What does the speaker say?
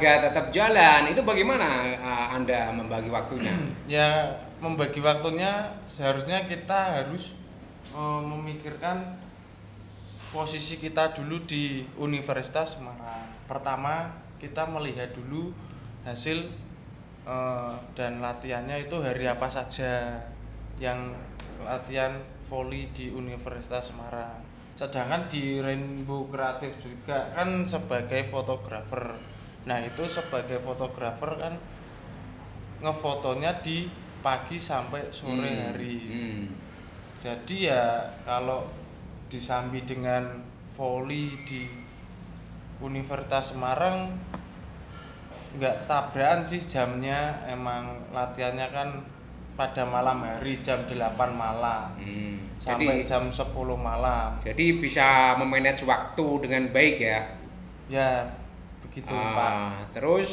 olahraga tetap jalan itu bagaimana uh, anda membagi waktunya? Ya membagi waktunya seharusnya kita harus eh, memikirkan posisi kita dulu di Universitas Semarang. Pertama kita melihat dulu hasil eh, dan latihannya itu hari apa saja yang latihan voli di Universitas Semarang. Sedangkan di Rainbow Kreatif juga kan sebagai fotografer nah itu sebagai fotografer kan ngefotonya di pagi sampai sore Hmm, hari hmm. jadi ya kalau disambi dengan voli di Universitas Semarang nggak tabrakan sih jamnya emang latihannya kan pada malam hari jam 8 malam Hmm. sampai jadi jam 10 malam jadi bisa memanage waktu dengan baik ya ya Pak Ah, terus